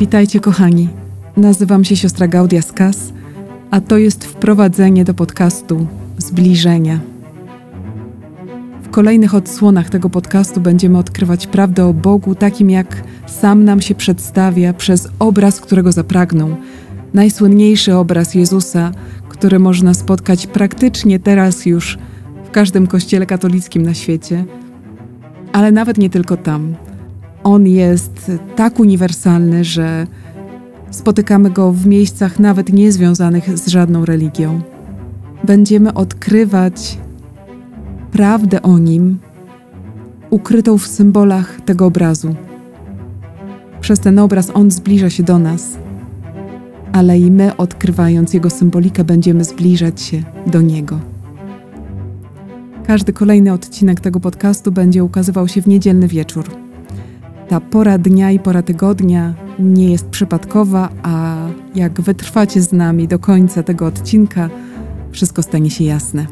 Witajcie kochani. Nazywam się siostra Gaudia Skas, a to jest wprowadzenie do podcastu Zbliżenia. W kolejnych odsłonach tego podcastu będziemy odkrywać prawdę o Bogu takim, jak sam nam się przedstawia przez obraz, którego zapragnął. Najsłynniejszy obraz Jezusa, który można spotkać praktycznie teraz już w każdym kościele katolickim na świecie, ale nawet nie tylko tam. On jest tak uniwersalny, że spotykamy go w miejscach nawet niezwiązanych z żadną religią. Będziemy odkrywać prawdę o nim, ukrytą w symbolach tego obrazu. Przez ten obraz on zbliża się do nas, ale i my, odkrywając jego symbolikę, będziemy zbliżać się do niego. Każdy kolejny odcinek tego podcastu będzie ukazywał się w niedzielny wieczór. Ta pora dnia i pora tygodnia nie jest przypadkowa, a jak wytrwacie z nami do końca tego odcinka, wszystko stanie się jasne.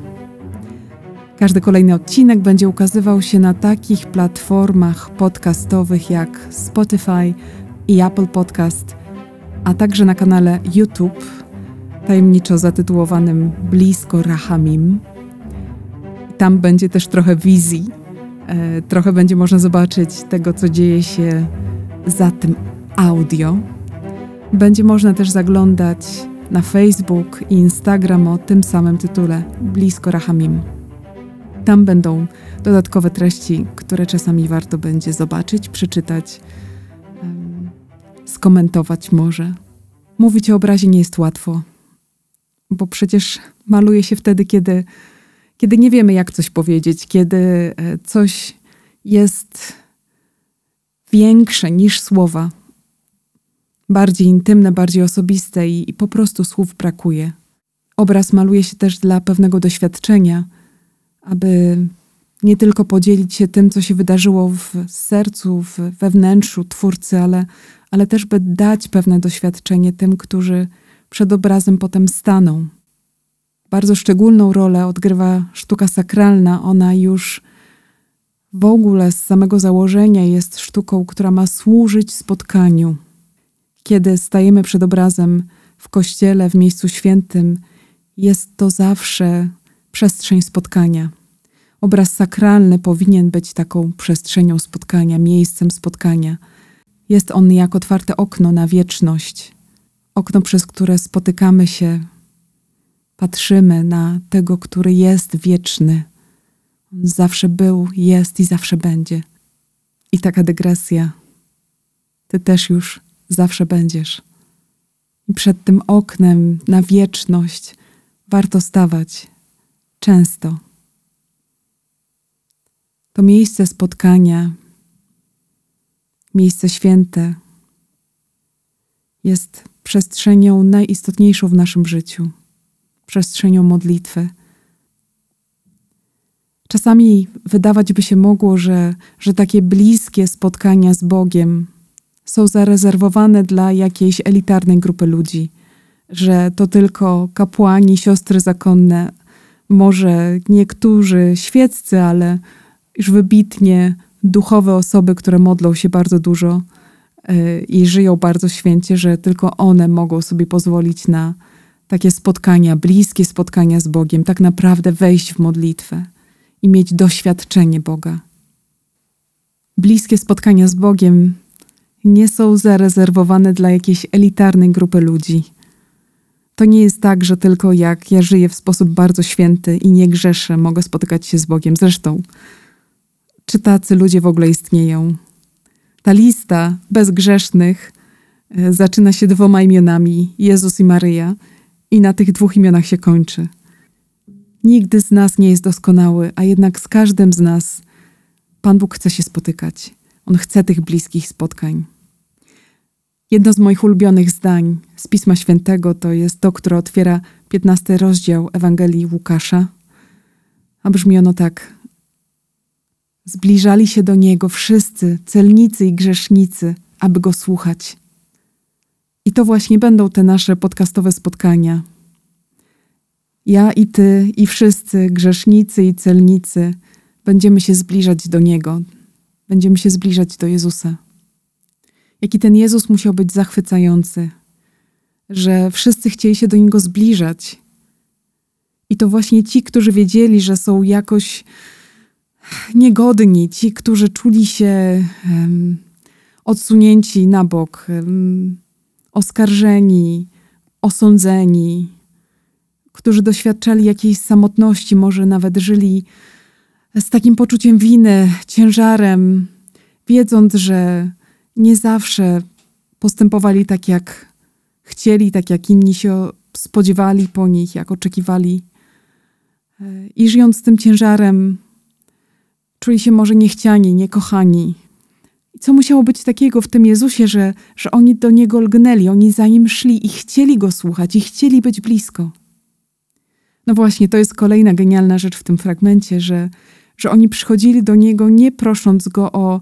Każdy kolejny odcinek będzie ukazywał się na takich platformach podcastowych jak Spotify i Apple Podcast, a także na kanale YouTube tajemniczo zatytułowanym Blisko Rahamim. Tam będzie też trochę wizji, trochę będzie można zobaczyć tego, co dzieje się za tym audio. Będzie można też zaglądać na Facebook i Instagram o tym samym tytule Blisko Rahamim. Tam będą dodatkowe treści, które czasami warto będzie zobaczyć, przeczytać, skomentować może. Mówić o obrazie nie jest łatwo, bo przecież maluje się wtedy, kiedy, kiedy nie wiemy, jak coś powiedzieć, kiedy e, coś jest większe niż słowa, bardziej intymne, bardziej osobiste i, i po prostu słów brakuje. Obraz maluje się też dla pewnego doświadczenia, aby nie tylko podzielić się tym, co się wydarzyło w sercu, w, we wnętrzu twórcy, ale, ale też by dać pewne doświadczenie tym, którzy przed obrazem potem staną. Bardzo szczególną rolę odgrywa sztuka sakralna. Ona już w ogóle z samego założenia jest sztuką, która ma służyć spotkaniu. Kiedy stajemy przed obrazem w kościele, w miejscu świętym, jest to zawsze przestrzeń spotkania. Obraz sakralny powinien być taką przestrzenią spotkania, miejscem spotkania. Jest on jak otwarte okno na wieczność, okno, przez które spotykamy się, patrzymy na tego, który jest wieczny. On zawsze był, jest i zawsze będzie. I taka dygresja. Ty też już zawsze będziesz. I przed tym oknem na wieczność warto stawać często. To miejsce spotkania, miejsce święte jest przestrzenią najistotniejszą w naszym życiu, przestrzenią modlitwy. Czasami wydawać by się mogło, że, że takie bliskie spotkania z Bogiem są zarezerwowane dla jakiejś elitarnej grupy ludzi, że to tylko kapłani, siostry zakonne, może niektórzy świeccy, ale już wybitnie duchowe osoby, które modlą się bardzo dużo yy, i żyją bardzo święcie, że tylko one mogą sobie pozwolić na takie spotkania, bliskie spotkania z Bogiem, tak naprawdę wejść w modlitwę i mieć doświadczenie Boga. Bliskie spotkania z Bogiem nie są zarezerwowane dla jakiejś elitarnej grupy ludzi. To nie jest tak, że tylko jak ja żyję w sposób bardzo święty i nie grzeszę, mogę spotykać się z Bogiem. Zresztą, czy tacy ludzie w ogóle istnieją? Ta lista bezgrzesznych e, zaczyna się dwoma imionami Jezus i Maryja, i na tych dwóch imionach się kończy. Nigdy z nas nie jest doskonały, a jednak z każdym z nas Pan Bóg chce się spotykać. On chce tych bliskich spotkań. Jedno z moich ulubionych zdań z Pisma Świętego to jest to, które otwiera 15 rozdział Ewangelii Łukasza, a brzmi ono tak. Zbliżali się do Niego wszyscy, celnicy i grzesznicy, aby Go słuchać. I to właśnie będą te nasze podcastowe spotkania. Ja i Ty, i wszyscy grzesznicy i celnicy będziemy się zbliżać do Niego, będziemy się zbliżać do Jezusa. jaki ten Jezus musiał być zachwycający, że wszyscy chcieli się do niego zbliżać. I to właśnie ci, którzy wiedzieli, że są jakoś niegodni, ci, którzy czuli się um, odsunięci na bok, um, oskarżeni, osądzeni, którzy doświadczali jakiejś samotności, może nawet żyli z takim poczuciem winy, ciężarem, wiedząc, że nie zawsze postępowali tak, jak chcieli, tak jak inni się spodziewali po nich, jak oczekiwali. I żyjąc z tym ciężarem, czuli się może niechciani, niekochani. Co musiało być takiego w tym Jezusie, że, że oni do Niego lgnęli, oni za Nim szli i chcieli Go słuchać i chcieli być blisko. No właśnie, to jest kolejna genialna rzecz w tym fragmencie, że, że oni przychodzili do Niego nie prosząc Go o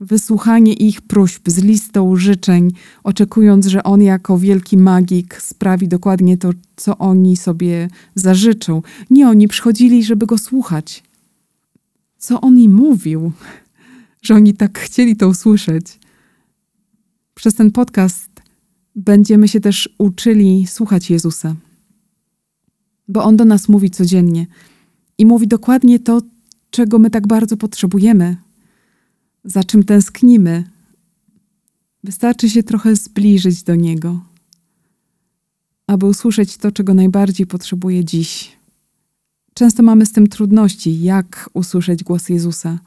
wysłuchanie ich próśb z listą życzeń, oczekując, że On jako wielki magik sprawi dokładnie to, co oni sobie zażyczą. Nie, oni przychodzili, żeby Go słuchać. Co On im mówił, że oni tak chcieli to usłyszeć. Przez ten podcast będziemy się też uczyli słuchać Jezusa bo On do nas mówi codziennie i mówi dokładnie to, czego my tak bardzo potrzebujemy, za czym tęsknimy. Wystarczy się trochę zbliżyć do Niego, aby usłyszeć to, czego najbardziej potrzebuje dziś. Często mamy z tym trudności, jak usłyszeć głos Jezusa.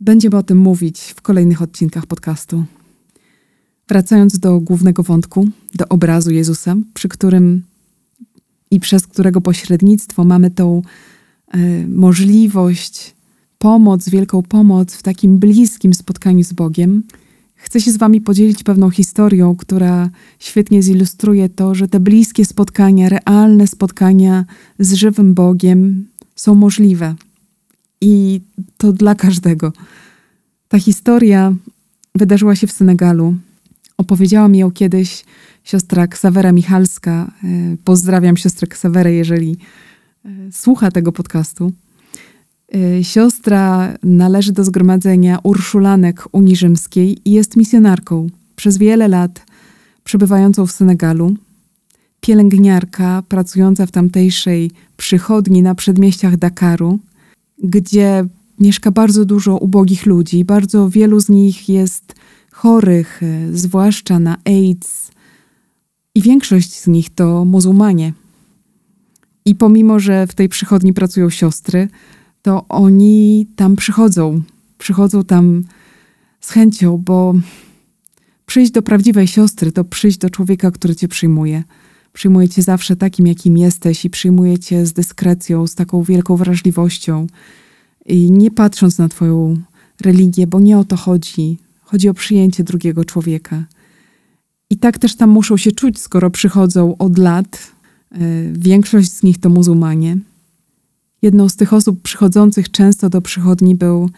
Będziemy o tym mówić w kolejnych odcinkach podcastu. Wracając do głównego wątku, do obrazu Jezusa, przy którym i przez którego pośrednictwo mamy tą y, możliwość, pomoc, wielką pomoc w takim bliskim spotkaniu z Bogiem. Chcę się z Wami podzielić pewną historią, która świetnie zilustruje to, że te bliskie spotkania, realne spotkania z żywym Bogiem są możliwe. I to dla każdego. Ta historia wydarzyła się w Senegalu. Opowiedziała mi ją kiedyś siostra Ksawera Michalska. E, pozdrawiam siostrę Ksawerę, jeżeli e, słucha tego podcastu. E, siostra należy do zgromadzenia Urszulanek Unii Rzymskiej i jest misjonarką. Przez wiele lat przebywającą w Senegalu. Pielęgniarka pracująca w tamtejszej przychodni na przedmieściach Dakaru, gdzie mieszka bardzo dużo ubogich ludzi. Bardzo wielu z nich jest chorych, zwłaszcza na AIDS, i większość z nich to muzułmanie. I pomimo, że w tej przychodni pracują siostry, to oni tam przychodzą. Przychodzą tam z chęcią, bo przyjść do prawdziwej siostry to przyjść do człowieka, który cię przyjmuje. Przyjmuje cię zawsze takim, jakim jesteś i przyjmuje cię z dyskrecją, z taką wielką wrażliwością. I nie patrząc na twoją religię, bo nie o to chodzi. Chodzi o przyjęcie drugiego człowieka. I tak też tam muszą się czuć, skoro przychodzą od lat. E, większość z nich to muzułmanie. Jedną z tych osób przychodzących często do przychodni był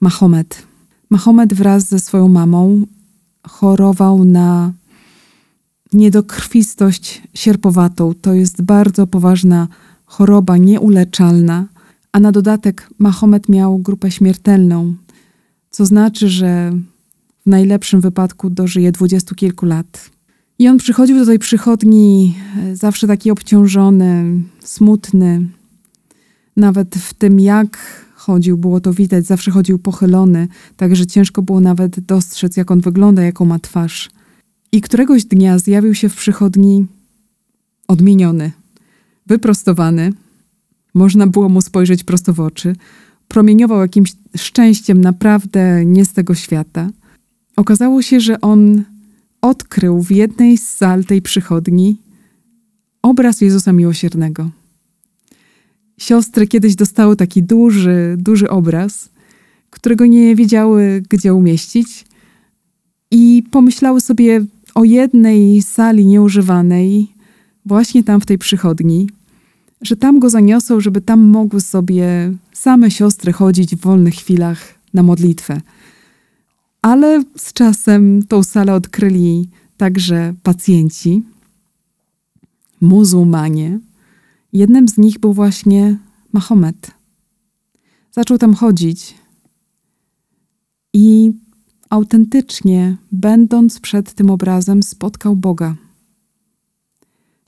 Mahomet. Mahomet wraz ze swoją mamą chorował na niedokrwistość sierpowatą. To jest bardzo poważna choroba, nieuleczalna, a na dodatek Mahomet miał grupę śmiertelną, co znaczy, że w najlepszym wypadku dożyje dwudziestu kilku lat. I on przychodził do tej przychodni e, zawsze taki obciążony, smutny. Nawet w tym, jak chodził, było to widać, zawsze chodził pochylony, także ciężko było nawet dostrzec, jak on wygląda, jaką ma twarz. I któregoś dnia zjawił się w przychodni odmieniony, wyprostowany. Można było mu spojrzeć prosto w oczy. Promieniował jakimś szczęściem naprawdę nie z tego świata – Okazało się, że on odkrył w jednej z sal tej przychodni obraz Jezusa Miłosiernego. Siostry kiedyś dostały taki duży, duży obraz, którego nie wiedziały, gdzie umieścić, i pomyślały sobie o jednej sali nieużywanej, właśnie tam w tej przychodni, że tam go zaniosą, żeby tam mogły sobie same siostry chodzić w wolnych chwilach na modlitwę. Ale z czasem tą salę odkryli także pacjenci, muzułmanie. Jednym z nich był właśnie Mahomet. Zaczął tam chodzić i autentycznie, będąc przed tym obrazem, spotkał Boga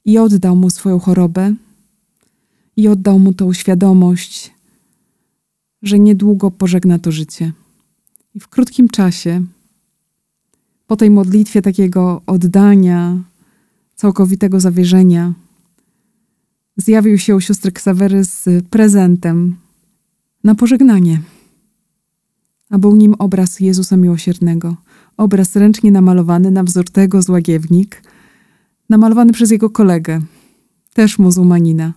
i oddał mu swoją chorobę, i oddał mu tą świadomość, że niedługo pożegna to życie. I w krótkim czasie, po tej modlitwie takiego oddania, całkowitego zawierzenia, zjawił się u siostry Ksawery z prezentem na pożegnanie. A był nim obraz Jezusa Miłosiernego, obraz ręcznie namalowany na wzór tego z Łagiewnik, namalowany przez jego kolegę, też muzułmanina,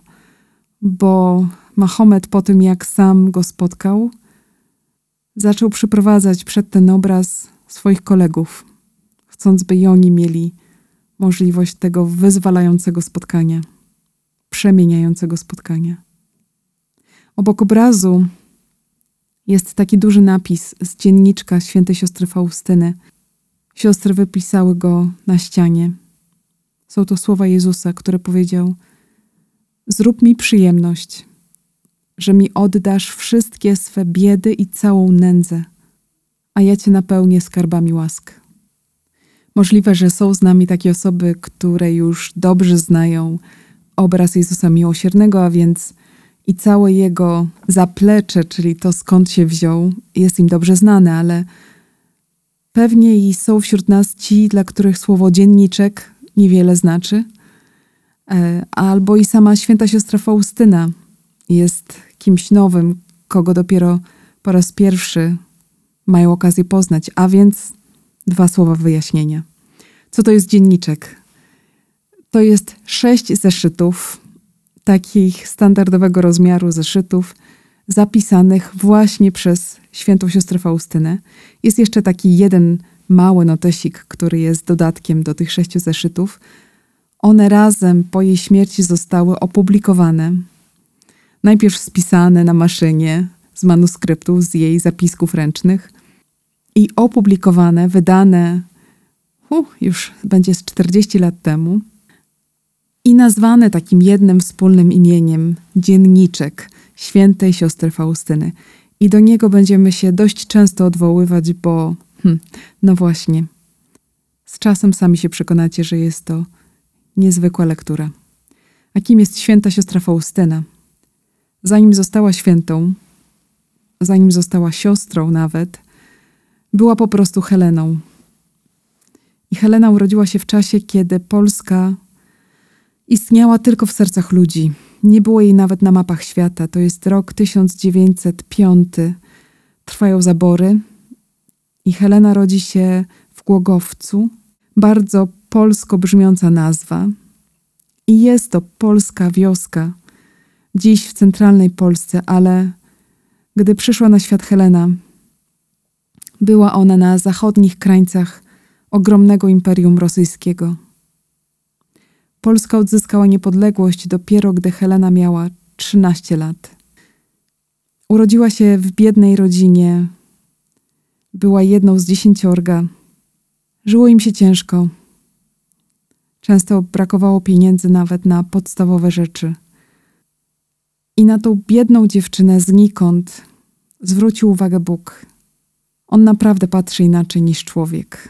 bo Mahomet po tym, jak sam go spotkał, zaczął przyprowadzać przed ten obraz swoich kolegów, chcąc, by i oni mieli możliwość tego wyzwalającego spotkania, przemieniającego spotkania. Obok obrazu jest taki duży napis z dzienniczka świętej siostry Faustyny. Siostry wypisały go na ścianie. Są to słowa Jezusa, które powiedział: Zrób mi przyjemność, że mi oddasz wszystkie swe biedy i całą nędzę, a ja cię napełnię skarbami łask. Możliwe, że są z nami takie osoby, które już dobrze znają obraz Jezusa Miłosiernego, a więc i całe jego zaplecze, czyli to skąd się wziął, jest im dobrze znane, ale pewnie i są wśród nas ci, dla których słowo dzienniczek niewiele znaczy. E, albo i sama święta siostra Faustyna jest kimś nowym, kogo dopiero po raz pierwszy mają okazję poznać, a więc dwa słowa wyjaśnienia. Co to jest dzienniczek? To jest sześć zeszytów, takich standardowego rozmiaru zeszytów, zapisanych właśnie przez świętą siostrę Faustynę. Jest jeszcze taki jeden mały notesik, który jest dodatkiem do tych sześciu zeszytów. One razem po jej śmierci zostały opublikowane. Najpierw spisane na maszynie z manuskryptów, z jej zapisków ręcznych i opublikowane, wydane uh, już będzie z 40 lat temu i nazwane takim jednym wspólnym imieniem Dzienniczek Świętej Siostry Faustyny. I do niego będziemy się dość często odwoływać, bo hm, no właśnie, z czasem sami się przekonacie, że jest to niezwykła lektura. A kim jest święta siostra Faustyna? Zanim została świętą, zanim została siostrą nawet, była po prostu Heleną. I Helena urodziła się w czasie, kiedy Polska istniała tylko w sercach ludzi. Nie było jej nawet na mapach świata. To jest rok 1905. Trwają zabory i Helena rodzi się w Głogowcu. Bardzo polsko brzmiąca nazwa. I jest to polska wioska, dziś w centralnej Polsce, ale gdy przyszła na świat Helena, była ona na zachodnich krańcach ogromnego imperium rosyjskiego. Polska odzyskała niepodległość dopiero gdy Helena miała 13 lat. Urodziła się w biednej rodzinie, była jedną z dziesięciorga. Żyło im się ciężko. Często brakowało pieniędzy nawet na podstawowe rzeczy. I na tą biedną dziewczynę znikąd zwrócił uwagę Bóg. On naprawdę patrzy inaczej niż człowiek.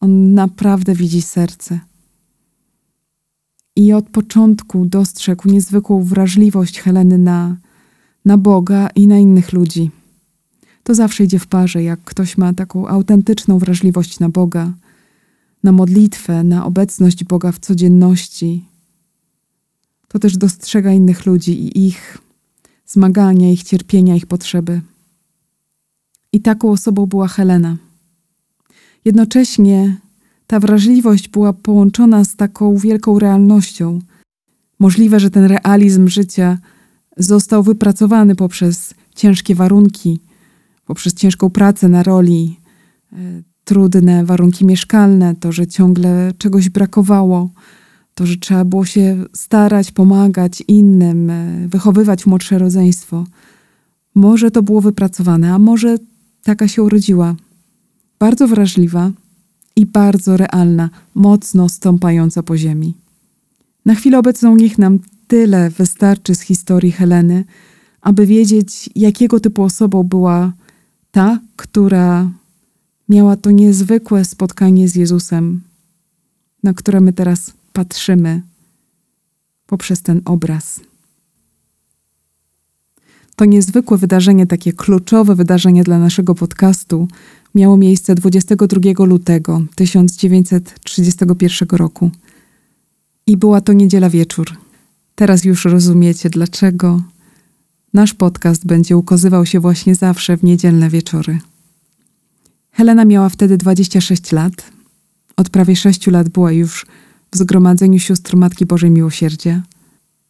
On naprawdę widzi serce. I od początku dostrzegł niezwykłą wrażliwość Heleny na, na Boga i na innych ludzi. To zawsze idzie w parze, jak ktoś ma taką autentyczną wrażliwość na Boga, na modlitwę, na obecność Boga w codzienności. To też dostrzega innych ludzi i ich zmagania, ich cierpienia, ich potrzeby. I taką osobą była Helena. Jednocześnie ta wrażliwość była połączona z taką wielką realnością. Możliwe, że ten realizm życia został wypracowany poprzez ciężkie warunki, poprzez ciężką pracę na roli, e, trudne warunki mieszkalne, to, że ciągle czegoś brakowało, to, że trzeba było się starać, pomagać innym, e, wychowywać młodsze rodzeństwo. Może to było wypracowane, a może taka się urodziła. Bardzo wrażliwa, i bardzo realna, mocno stąpająca po ziemi. Na chwilę obecną niech nam tyle wystarczy z historii Heleny, aby wiedzieć, jakiego typu osobą była ta, która miała to niezwykłe spotkanie z Jezusem, na które my teraz patrzymy poprzez ten obraz. To niezwykłe wydarzenie, takie kluczowe wydarzenie dla naszego podcastu, miało miejsce 22 lutego 1931 roku. I była to niedziela wieczór. Teraz już rozumiecie, dlaczego nasz podcast będzie ukazywał się właśnie zawsze w niedzielne wieczory. Helena miała wtedy 26 lat. Od prawie 6 lat była już w zgromadzeniu sióstr Matki Bożej Miłosierdzia.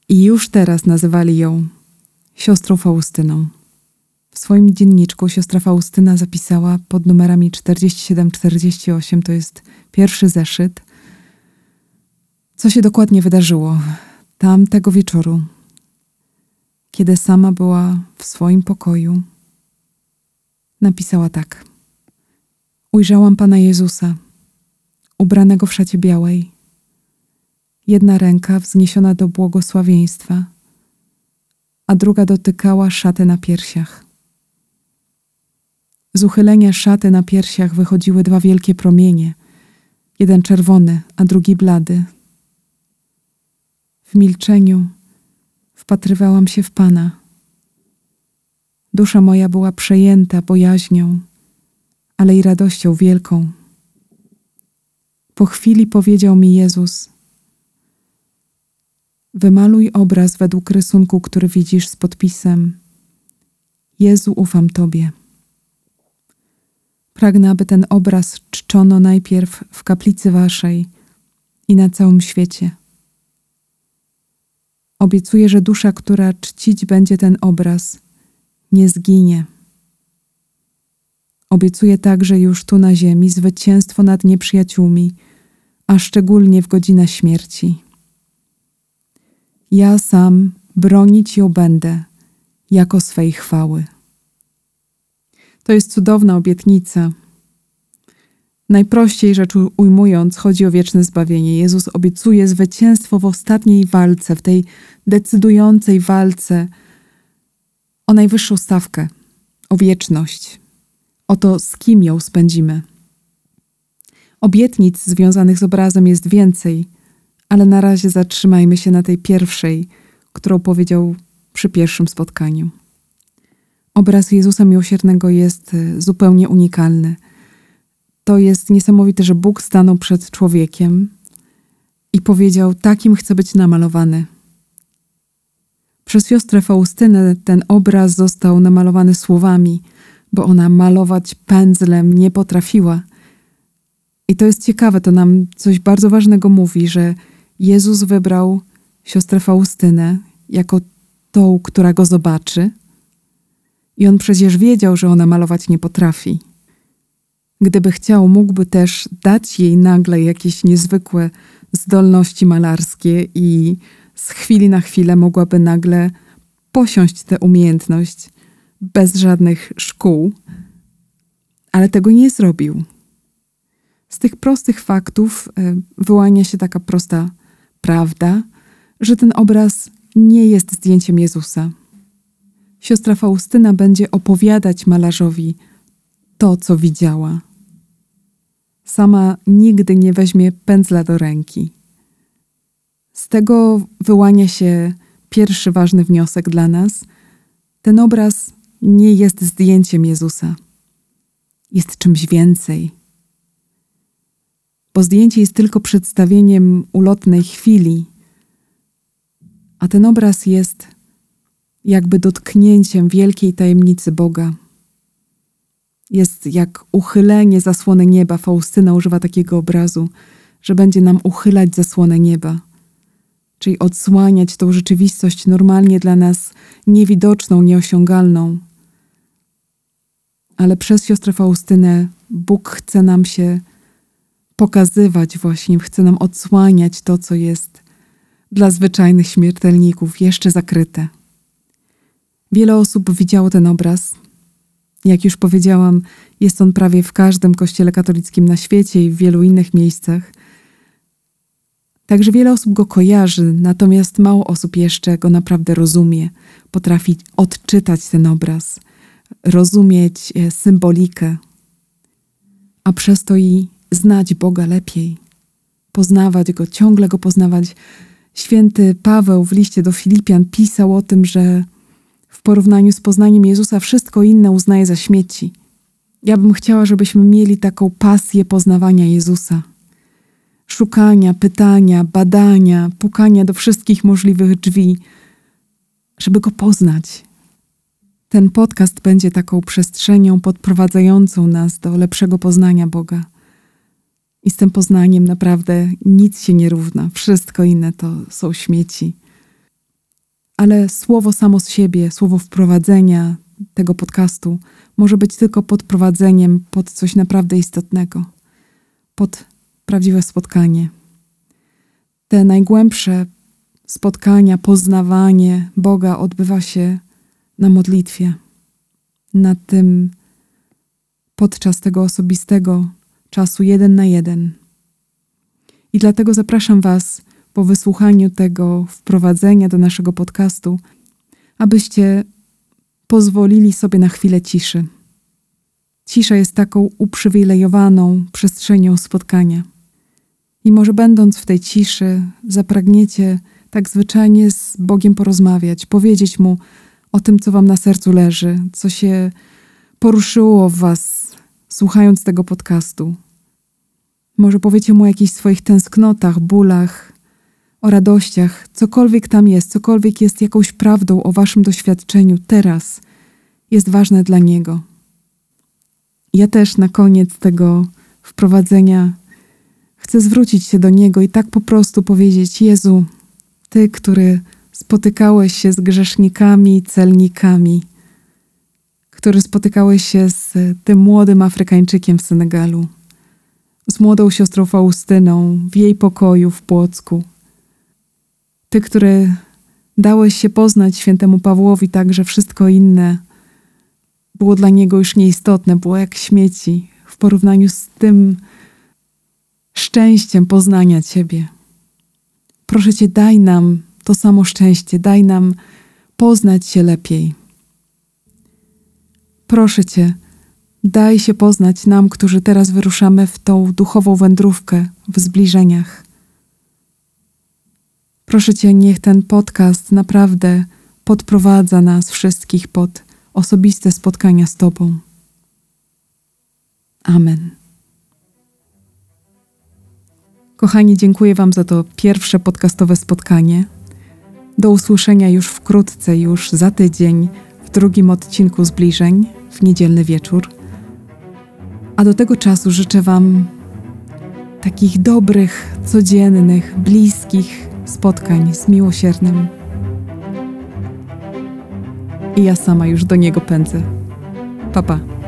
I już teraz nazywali ją siostrą Faustyną. W swoim dzienniczku siostra Faustyna zapisała pod numerami 47-48, to jest pierwszy zeszyt, co się dokładnie wydarzyło tamtego wieczoru, kiedy sama była w swoim pokoju. Napisała tak. Ujrzałam Pana Jezusa, ubranego w szacie białej. Jedna ręka wzniesiona do błogosławieństwa, a druga dotykała szaty na piersiach. Z uchylenia szaty na piersiach wychodziły dwa wielkie promienie, jeden czerwony, a drugi blady. W milczeniu wpatrywałam się w Pana. Dusza moja była przejęta bojaźnią, ale i radością wielką. Po chwili powiedział mi Jezus: Wymaluj obraz według rysunku, który widzisz z podpisem: Jezu, ufam Tobie. Pragnę, aby ten obraz czczono najpierw w kaplicy Waszej i na całym świecie. Obiecuję, że dusza, która czcić będzie ten obraz, nie zginie. Obiecuję także już tu na ziemi zwycięstwo nad nieprzyjaciółmi, a szczególnie w godzinę śmierci. Ja sam bronić ją będę jako swej chwały. To jest cudowna obietnica. Najprościej rzecz ujmując, chodzi o wieczne zbawienie. Jezus obiecuje zwycięstwo w ostatniej walce, w tej decydującej walce o najwyższą stawkę, o wieczność, o to, z kim ją spędzimy. Obietnic związanych z obrazem jest więcej, ale na razie zatrzymajmy się na tej pierwszej, którą powiedział przy pierwszym spotkaniu. Obraz Jezusa Miłosiernego jest e, zupełnie unikalny. To jest niesamowite, że Bóg stanął przed człowiekiem i powiedział: Takim chcę być namalowany. Przez siostrę Faustynę ten obraz został namalowany słowami, bo ona malować pędzlem nie potrafiła. I to jest ciekawe, to nam coś bardzo ważnego mówi, że Jezus wybrał siostrę Faustynę jako tą, która go zobaczy. I on przecież wiedział, że ona malować nie potrafi. Gdyby chciał, mógłby też dać jej nagle jakieś niezwykłe zdolności malarskie i z chwili na chwilę mogłaby nagle posiąść tę umiejętność bez żadnych szkół, ale tego nie zrobił. Z tych prostych faktów e, wyłania się taka prosta prawda, że ten obraz nie jest zdjęciem Jezusa. Siostra Faustyna będzie opowiadać malarzowi to, co widziała. Sama nigdy nie weźmie pędzla do ręki. Z tego wyłania się pierwszy ważny wniosek dla nas. Ten obraz nie jest zdjęciem Jezusa. Jest czymś więcej. Bo zdjęcie jest tylko przedstawieniem ulotnej chwili, a ten obraz jest jakby dotknięciem wielkiej tajemnicy Boga. Jest jak uchylenie zasłony nieba. Faustyna używa takiego obrazu, że będzie nam uchylać zasłonę nieba, czyli odsłaniać tą rzeczywistość normalnie dla nas niewidoczną, nieosiągalną. Ale przez siostrę Faustynę Bóg chce nam się pokazywać, właśnie chce nam odsłaniać to, co jest dla zwyczajnych śmiertelników jeszcze zakryte. Wiele osób widziało ten obraz. Jak już powiedziałam, jest on prawie w każdym kościele katolickim na świecie i w wielu innych miejscach. Także wiele osób go kojarzy, natomiast mało osób jeszcze go naprawdę rozumie, potrafi odczytać ten obraz, rozumieć e, symbolikę. a przez to i znać Boga lepiej, poznawać Go, ciągle Go poznawać. Święty Paweł w liście do Filipian pisał o tym, że w porównaniu z poznaniem Jezusa wszystko inne uznaje za śmieci. Ja bym chciała, żebyśmy mieli taką pasję poznawania Jezusa. Szukania, pytania, badania, pukania do wszystkich możliwych drzwi, żeby go poznać. Ten podcast będzie taką przestrzenią podprowadzającą nas do lepszego poznania Boga. I z tym poznaniem naprawdę nic się nie równa. Wszystko inne to są śmieci. Ale słowo samo z siebie, słowo wprowadzenia tego podcastu może być tylko podprowadzeniem pod coś naprawdę istotnego, pod prawdziwe spotkanie. Te najgłębsze spotkania, poznawanie Boga odbywa się na modlitwie, na tym podczas tego osobistego czasu jeden na jeden. I dlatego zapraszam Was po wysłuchaniu tego wprowadzenia do naszego podcastu, abyście pozwolili sobie na chwilę ciszy. Cisza jest taką uprzywilejowaną przestrzenią spotkania. I może będąc w tej ciszy, zapragniecie tak zwyczajnie z Bogiem porozmawiać, powiedzieć Mu o tym, co Wam na sercu leży, co się poruszyło w Was, słuchając tego podcastu. Może powiecie Mu o jakichś swoich tęsknotach, bólach, o radościach, cokolwiek tam jest, cokolwiek jest jakąś prawdą o Waszym doświadczeniu teraz, jest ważne dla Niego. Ja też na koniec tego wprowadzenia chcę zwrócić się do Niego i tak po prostu powiedzieć: Jezu, Ty, który spotykałeś się z grzesznikami, celnikami, który spotykałeś się z tym młodym Afrykańczykiem w Senegalu, z młodą siostrą Faustyną w jej pokoju w Płocku. Ty, który dałeś się poznać świętemu Pawłowi tak, że wszystko inne było dla niego już nieistotne, było jak śmieci w porównaniu z tym szczęściem poznania Ciebie. Proszę Cię, daj nam to samo szczęście, daj nam poznać się lepiej. Proszę Cię, daj się poznać nam, którzy teraz wyruszamy w tą duchową wędrówkę w zbliżeniach. Proszę Cię, niech ten podcast naprawdę podprowadza nas wszystkich pod osobiste spotkania z Tobą. Amen. Kochani, dziękuję Wam za to pierwsze podcastowe spotkanie. Do usłyszenia już wkrótce, już za tydzień, w drugim odcinku zbliżeń, w niedzielny wieczór. A do tego czasu życzę Wam takich dobrych, codziennych, bliskich spotkań z miłosiernym. I ja sama już do niego pędzę. Papa. Pa.